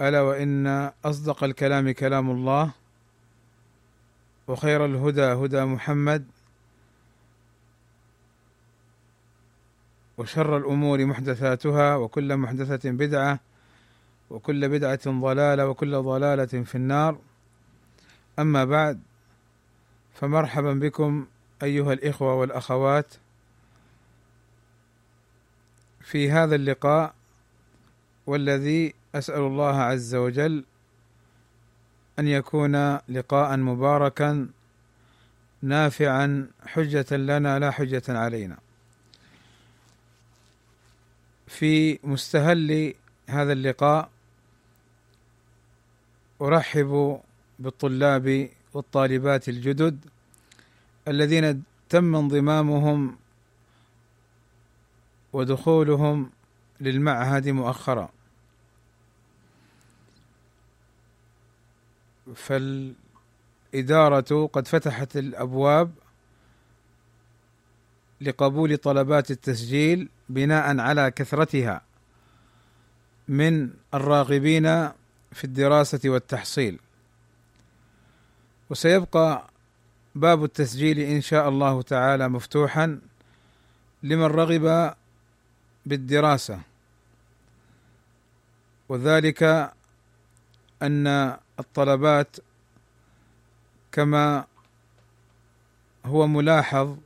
ألا وإن أصدق الكلام كلام الله وخير الهدى هدى محمد وشر الأمور محدثاتها وكل محدثة بدعة وكل بدعة ضلالة وكل ضلالة في النار. أما بعد فمرحبا بكم أيها الإخوة والأخوات في هذا اللقاء والذي أسأل الله عز وجل أن يكون لقاء مباركا نافعا حجة لنا لا حجة علينا. في مستهل هذا اللقاء أرحب بالطلاب والطالبات الجدد الذين تم انضمامهم ودخولهم للمعهد مؤخرا. فالإدارة قد فتحت الأبواب لقبول طلبات التسجيل بناء على كثرتها من الراغبين في الدراسة والتحصيل. وسيبقى باب التسجيل إن شاء الله تعالى مفتوحا لمن رغب بالدراسة. وذلك أن الطلبات كما هو ملاحظ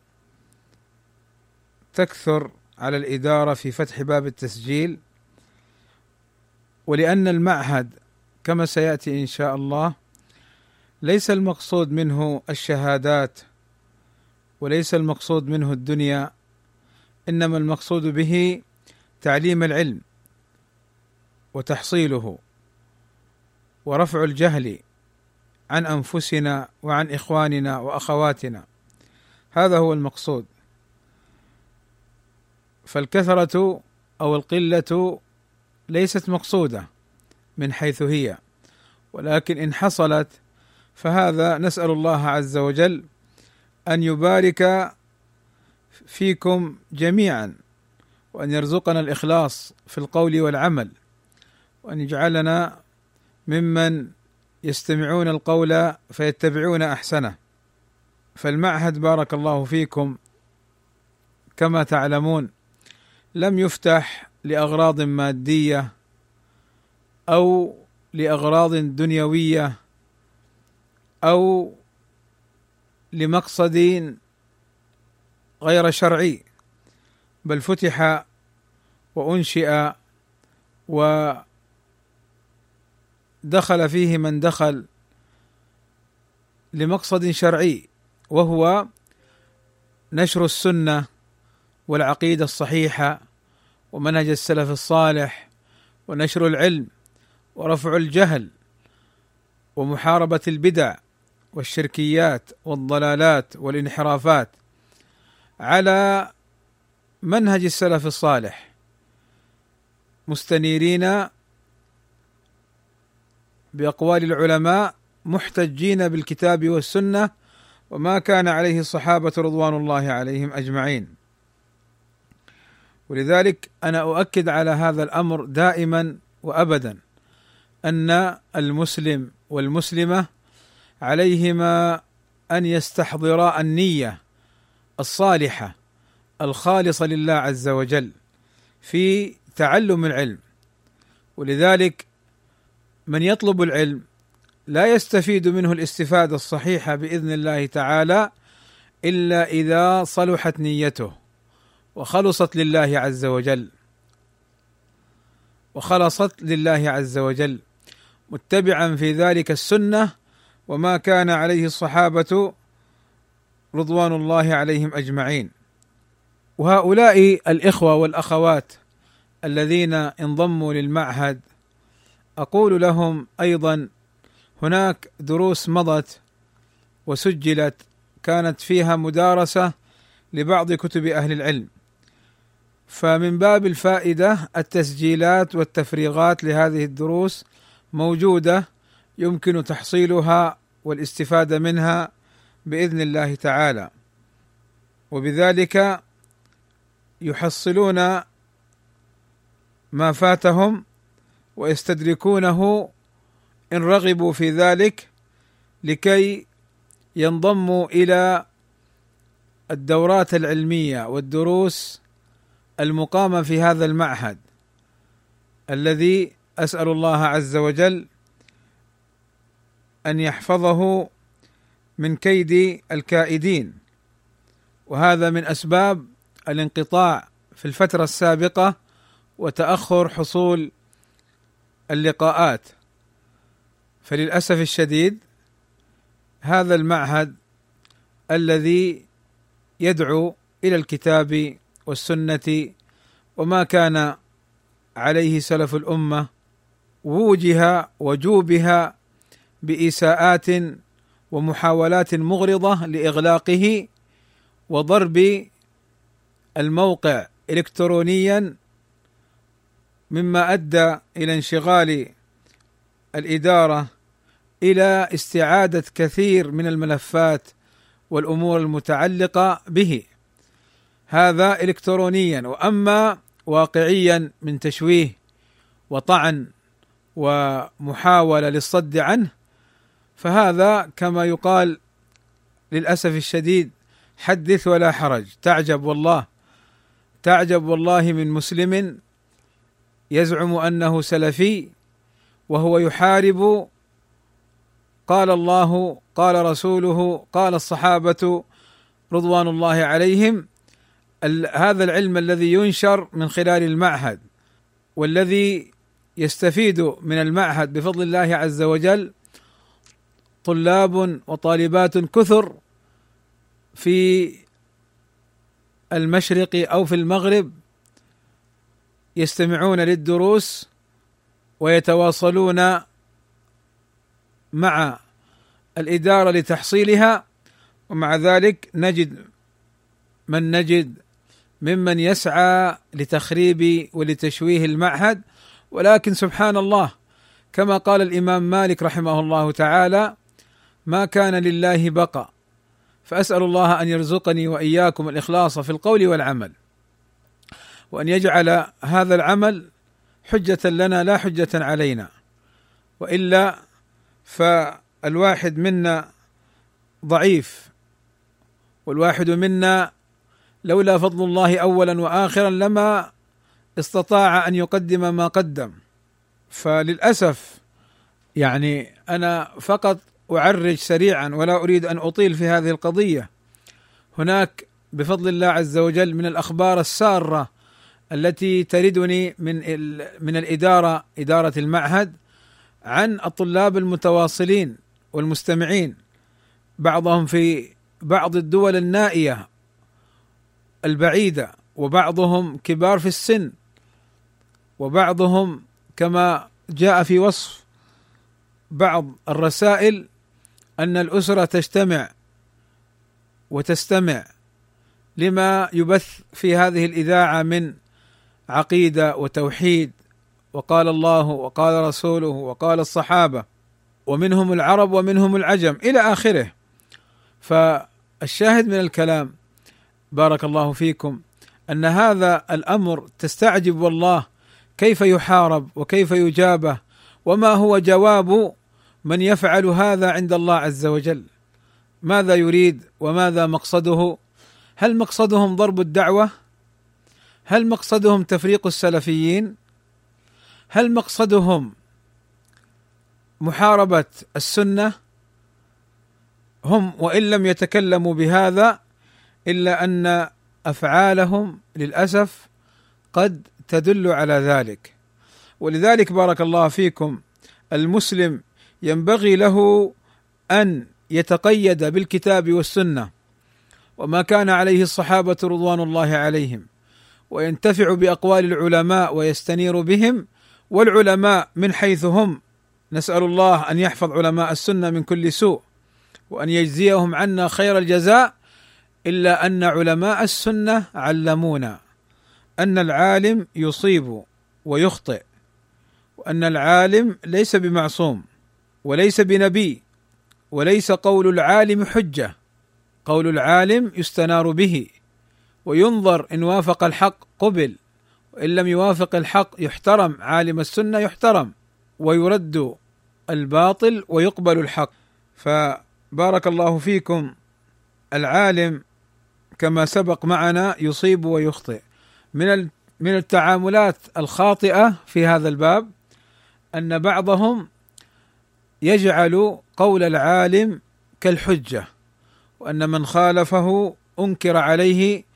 تكثر على الإدارة في فتح باب التسجيل ولأن المعهد كما سيأتي إن شاء الله ليس المقصود منه الشهادات وليس المقصود منه الدنيا إنما المقصود به تعليم العلم وتحصيله. ورفع الجهل عن أنفسنا وعن إخواننا وأخواتنا. هذا هو المقصود. فالكثرة أو القلة ليست مقصودة من حيث هي ولكن إن حصلت فهذا نسأل الله عز وجل أن يبارك فيكم جميعا وأن يرزقنا الإخلاص في القول والعمل وأن يجعلنا ممن يستمعون القول فيتبعون أحسنه. فالمعهد بارك الله فيكم كما تعلمون لم يفتح لأغراض مادية أو لأغراض دنيوية أو لمقصد غير شرعي بل فتح وأنشئ ودخل فيه من دخل لمقصد شرعي وهو نشر السنة والعقيدة الصحيحة ومنهج السلف الصالح ونشر العلم ورفع الجهل ومحاربة البدع والشركيات والضلالات والانحرافات على منهج السلف الصالح مستنيرين بأقوال العلماء محتجين بالكتاب والسنة وما كان عليه الصحابة رضوان الله عليهم أجمعين. ولذلك أنا أؤكد على هذا الأمر دائما وابدا أن المسلم والمسلمة عليهما أن يستحضرا النية الصالحة الخالصة لله عز وجل في تعلم العلم. ولذلك من يطلب العلم لا يستفيد منه الاستفادة الصحيحة بإذن الله تعالى إلا إذا صلحت نيته وخلصت لله عز وجل. وخلصت لله عز وجل. متبعا في ذلك السنة وما كان عليه الصحابة رضوان الله عليهم أجمعين. وهؤلاء الإخوة والأخوات الذين انضموا للمعهد أقول لهم أيضا هناك دروس مضت وسجلت كانت فيها مدارسة لبعض كتب أهل العلم. فمن باب الفائدة التسجيلات والتفريغات لهذه الدروس موجودة يمكن تحصيلها والاستفادة منها بإذن الله تعالى. وبذلك يحصلون ما فاتهم ويستدركونه إن رغبوا في ذلك لكي ينضموا إلى الدورات العلمية والدروس المقامة في هذا المعهد الذي أسأل الله عز وجل أن يحفظه من كيد الكائدين. وهذا من أسباب الانقطاع في الفترة السابقة وتأخر حصول اللقاءات. فللأسف الشديد هذا المعهد الذي يدعو إلى الكتاب والسنة وما كان عليه سلف الأمة ووجه وجوبها بإساءات ومحاولات مغرضة لإغلاقه وضرب الموقع الكترونيا مما أدى إلى انشغال الإدارة إلى استعادة كثير من الملفات والأمور المتعلقة به. هذا الكترونيا وأما واقعيا من تشويه وطعن ومحاولة للصد عنه فهذا كما يقال للأسف الشديد حدث ولا حرج. تعجب والله تعجب والله من مسلم يزعم أنه سلفي وهو يحارب قال الله قال رسوله قال الصحابة رضوان الله عليهم هذا العلم الذي ينشر من خلال المعهد والذي يستفيد من المعهد بفضل الله عز وجل طلاب وطالبات كثر في المشرق أو في المغرب يستمعون للدروس ويتواصلون مع الإدارة لتحصيلها ومع ذلك نجد من نجد ممن يسعى لتخريب ولتشويه المعهد. ولكن سبحان الله كما قال الإمام مالك رحمه الله تعالى ما كان لله بقى فأسأل الله أن يرزقني وإياكم الإخلاص في القول والعمل. وأن يجعل هذا العمل حجة لنا لا حجة علينا. وإلا فالواحد منا ضعيف والواحد منا لولا فضل الله اولا واخرا لما استطاع أن يقدم ما قدم. فللأسف يعني أنا فقط أعرج سريعا ولا أريد أن أطيل في هذه القضية. هناك بفضل الله عز وجل من الأخبار السارة التي تردني من من الإدارة إدارة المعهد عن الطلاب المتواصلين والمستمعين. بعضهم في بعض الدول النائية البعيدة وبعضهم كبار في السن وبعضهم كما جاء في وصف بعض الرسائل أن الأسرة تجتمع وتستمع لما يبث في هذه الإذاعة من عقيدة وتوحيد وقال الله وقال رسوله وقال الصحابة ومنهم العرب ومنهم العجم إلى آخره. فالشاهد من الكلام بارك الله فيكم أن هذا الأمر تستعجب والله كيف يحارب وكيف يجابه وما هو جواب من يفعل هذا عند الله عز وجل. ماذا يريد وماذا مقصده؟ هل مقصدهم ضرب الدعوة؟ هل مقصدهم تفريق السلفيين؟ هل مقصدهم محاربة السنة؟ هم وإن لم يتكلموا بهذا إلا أن أفعالهم للأسف قد تدل على ذلك. ولذلك بارك الله فيكم المسلم ينبغي له أن يتقيد بالكتاب والسنة وما كان عليه الصحابة رضوان الله عليهم. وينتفع بأقوال العلماء ويستنير بهم والعلماء من حيث هم نسأل الله أن يحفظ علماء السنة من كل سوء وأن يجزيهم عنا خير الجزاء إلا أن علماء السنة علمونا أن العالم يصيب ويخطئ وأن العالم ليس بمعصوم وليس بنبي وليس قول العالم حجة قول العالم يستنار به. وينظر إن وافق الحق قبل وإن لم يوافق الحق يحترم عالم السنة يحترم ويرد الباطل ويقبل الحق. فبارك الله فيكم العالم كما سبق معنا يصيب ويخطئ. من من التعاملات الخاطئة في هذا الباب أن بعضهم يجعل قول العالم كالحجة وأن من خالفه أنكر عليه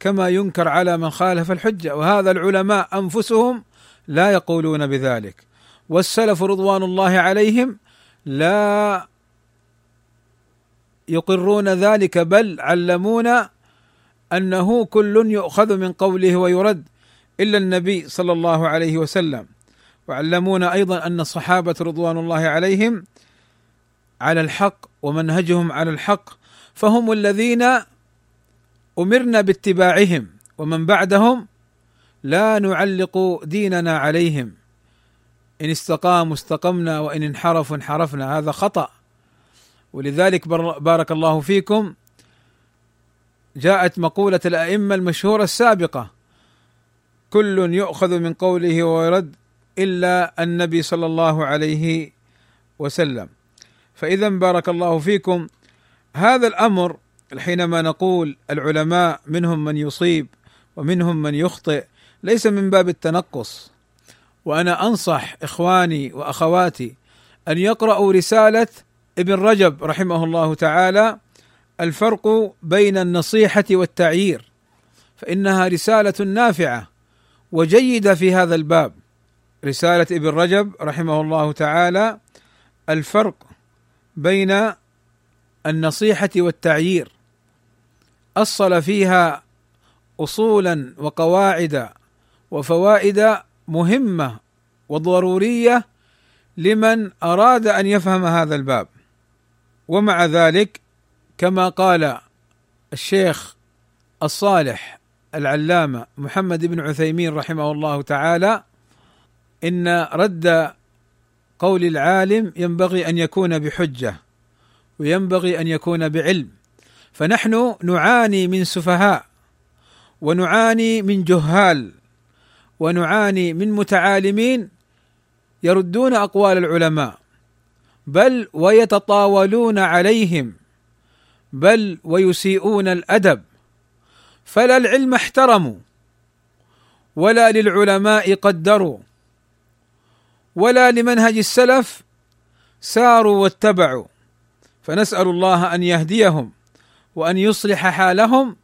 كما ينكر على من خالف الحجة وهذا العلماء أنفسهم لا يقولون بذلك. والسلف رضوان الله عليهم لا يقرون ذلك بل علمونا أنه كل يؤخذ من قوله ويرد إلا النبي صلى الله عليه وسلم. وعلمونا أيضا أن الصحابة رضوان الله عليهم على الحق ومنهجهم على الحق فهم الذين أمرنا باتباعهم ومن بعدهم لا نعلق ديننا عليهم. إن استقاموا استقمنا وإن انحرفوا انحرفنا. هذا خطأ. ولذلك بارك الله فيكم جاءت مقولة الأئمة المشهورة السابقة كل يؤخذ من قوله ويرد إلا النبي صلى الله عليه وسلم. فإذا بارك الله فيكم هذا الأمر حينما نقول العلماء منهم من يصيب ومنهم من يخطئ ليس من باب التنقص. وأنا أنصح إخواني وأخواتي أن يقرأوا رسالة ابن رجب رحمه الله تعالى الفرق بين النصيحة والتعيير. فإنها رسالة نافعة وجيدة في هذا الباب. رسالة ابن رجب رحمه الله تعالى الفرق بين النصيحة والتعيير. أصل فيها أصولا وقواعد وفوائد مهمة وضرورية لمن أراد أن يفهم هذا الباب. ومع ذلك كما قال الشيخ الصالح العلامة محمد بن عثيمين رحمه الله تعالى إن رد قول العالم ينبغي أن يكون بحجة وينبغي أن يكون بعلم. فنحن نعاني من سفهاء ونعاني من جهال ونعاني من متعالمين يردون أقوال العلماء بل ويتطاولون عليهم بل ويسيئون الأدب فلا العلم احترموا ولا للعلماء قدروا ولا لمنهج السلف ساروا واتبعوا فنسأل الله أن يهديهم. وأن يصلح حالهم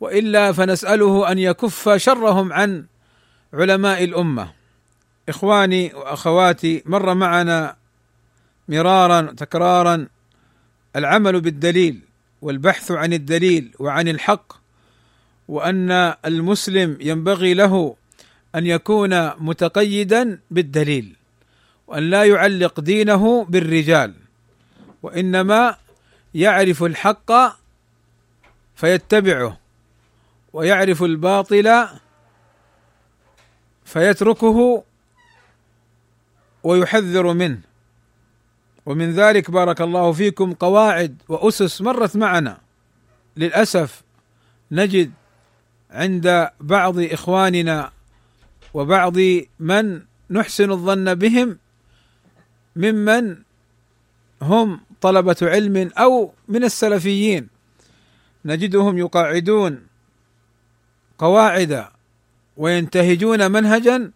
وإلا فنسأله أن يكف شرهم عن علماء الأمة. إخواني وأخواتي مر معنا مرارا تكرارا العمل بالدليل والبحث عن الدليل وعن الحق وأن المسلم ينبغي له أن يكون متقيدا بالدليل وأن لا يعلق دينه بالرجال وإنما يعرف الحق فيتبعه ويعرف الباطل فيتركه ويحذر منه. ومن ذلك بارك الله فيكم قواعد وأسس مرت معنا. للأسف نجد عند بعض إخواننا وبعض من نحسن الظن بهم ممن هم طلبة علم أو من السلفيين. نجدهم يقاعدون قواعد وينتهجون منهجا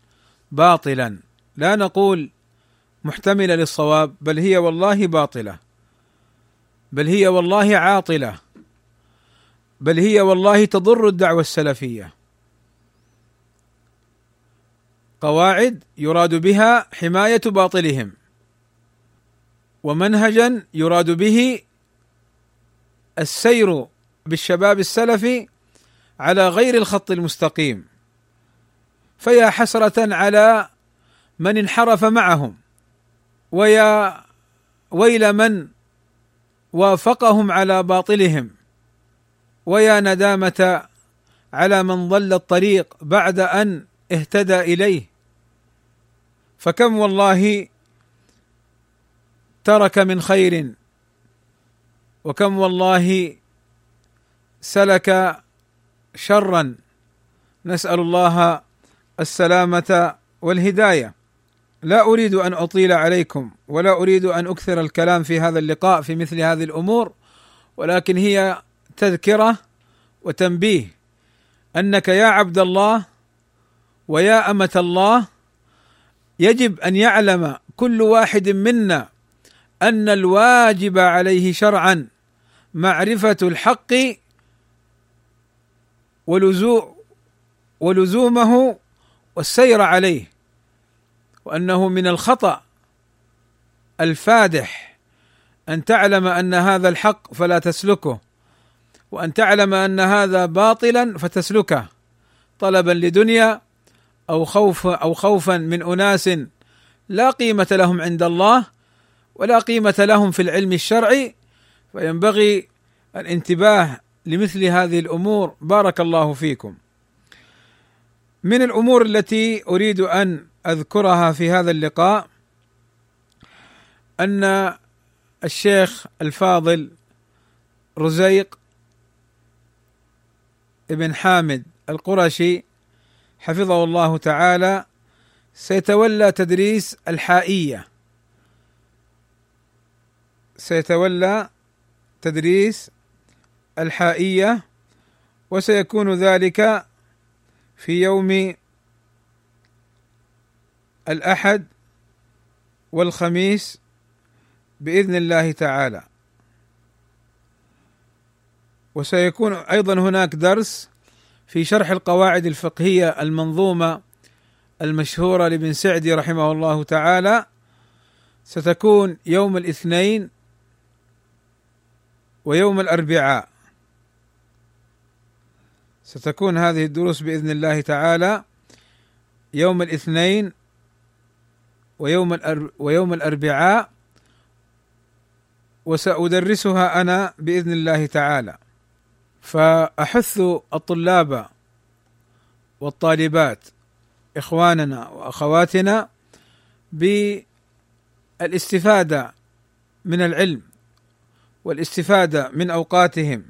باطلا. لا نقول محتملة للصواب بل هي والله باطلة. بل هي والله عاطلة. بل هي والله تضر الدعوة السلفية. قواعد يراد بها حماية باطلهم. ومنهجا يراد به السير بالشباب السلفي على غير الخط المستقيم. فيا حسرة على من انحرف معهم ويا ويل من وافقهم على باطلهم ويا ندامة على من ضل الطريق بعد أن اهتدى إليه. فكم والله ترك من خير. وكم والله سلك شرا. نسأل الله السلامة والهداية. لا أريد أن أطيل عليكم ولا أريد أن أكثر الكلام في هذا اللقاء في مثل هذه الأمور ولكن هي تذكرة وتنبيه. أنك يا عبد الله ويا أمة الله يجب أن يعلم كل واحد منا أن الواجب عليه شرعا معرفة الحق ولزومه والسير عليه وأنه من الخطأ الفادح أن تعلم أن هذا الحق فلا تسلكه وأن تعلم أن هذا باطلا فتسلكه طلبا لدنيا أو خوف أو خوفا من أناس لا قيمة لهم عند الله ولا قيمة لهم في العلم الشرعي فينبغي الانتباه لمثل هذه الأمور بارك الله فيكم. من الأمور التي أريد أن أذكرها في هذا اللقاء أن الشيخ الفاضل رزيق ابن حامد القرشي حفظه الله تعالى سيتولى تدريس الحائية سيتولى تدريس الحائية وسيكون ذلك في يوم الأحد والخميس بإذن الله تعالى. وسيكون أيضا هناك درس في شرح القواعد الفقهية المنظومة المشهورة لابن سعدي رحمه الله تعالى. ستكون يوم الاثنين ويوم الأربعاء. ستكون هذه الدروس بإذن الله تعالى. يوم الاثنين ويوم ويوم الأربعاء. وسأدرسها أنا بإذن الله تعالى. فأحث الطلاب والطالبات إخواننا وأخواتنا بالإستفادة من العلم. والاستفادة من أوقاتهم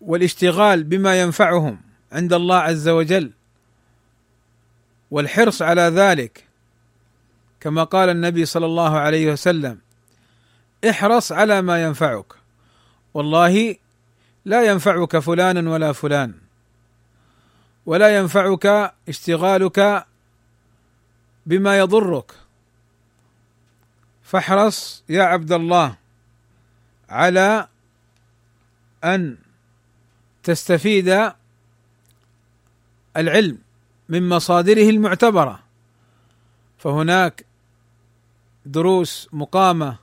والاشتغال بما ينفعهم عند الله عز وجل والحرص على ذلك كما قال النبي صلى الله عليه وسلم احرص على ما ينفعك. والله لا ينفعك فلان ولا فلان ولا ينفعك اشتغالك بما يضرك. فاحرص يا عبد الله على أن تستفيد العلم من مصادره المعتبرة. فهناك دروس مقامة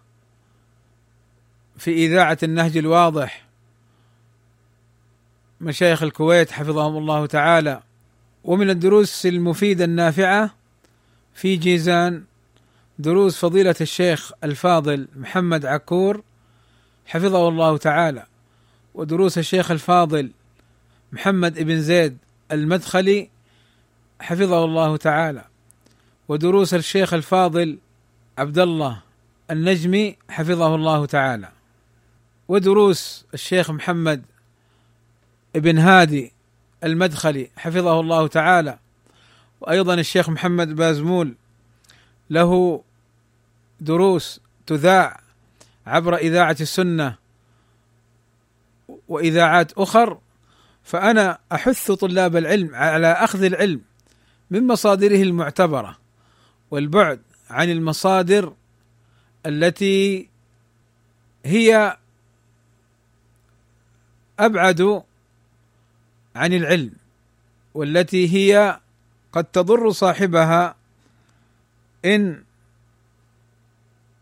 في إذاعة النهج الواضح. مشايخ الكويت حفظهم الله تعالى. ومن الدروس المفيدة النافعة في جيزان دروس فضيلة الشيخ الفاضل محمد عكور حفظه الله تعالى ودروس الشيخ الفاضل محمد ابن زيد المدخلي حفظه الله تعالى ودروس الشيخ الفاضل عبد الله النجمي حفظه الله تعالى ودروس الشيخ محمد ابن هادي المدخلي حفظه الله تعالى وأيضا الشيخ محمد بازمول له دروس تذاع عبر إذاعة السنة وإذاعات أخر فأنا أحث طلاب العلم على أخذ العلم من مصادره المعتبرة والبعد عن المصادر التي هي أبعد عن العلم والتي هي قد تضر صاحبها إن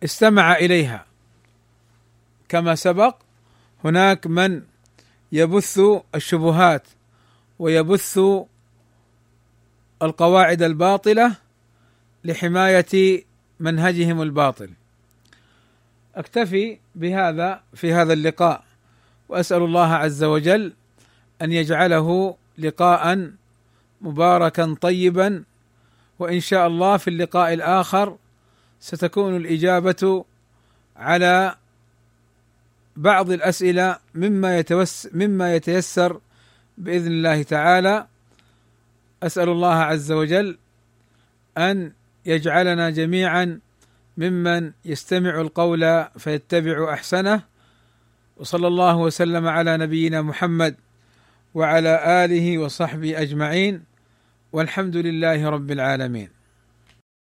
استمع إليها. كما سبق هناك من يبث الشبهات ويبث القواعد الباطلة لحماية منهجهم الباطل. أكتفي بهذا في هذا اللقاء وأسأل الله عز وجل أن يجعله لقاء مباركا طيبا وإن شاء الله في اللقاء الآخر ستكون الإجابة على بعض الأسئلة مما يتوس مما يتيسر بإذن الله تعالى. أسأل الله عز وجل أن يجعلنا جميعا ممن يستمع القول فيتبع أحسنه. وصلى الله وسلم على نبينا محمد وعلى آله وصحبه أجمعين. والحمد لله رب العالمين.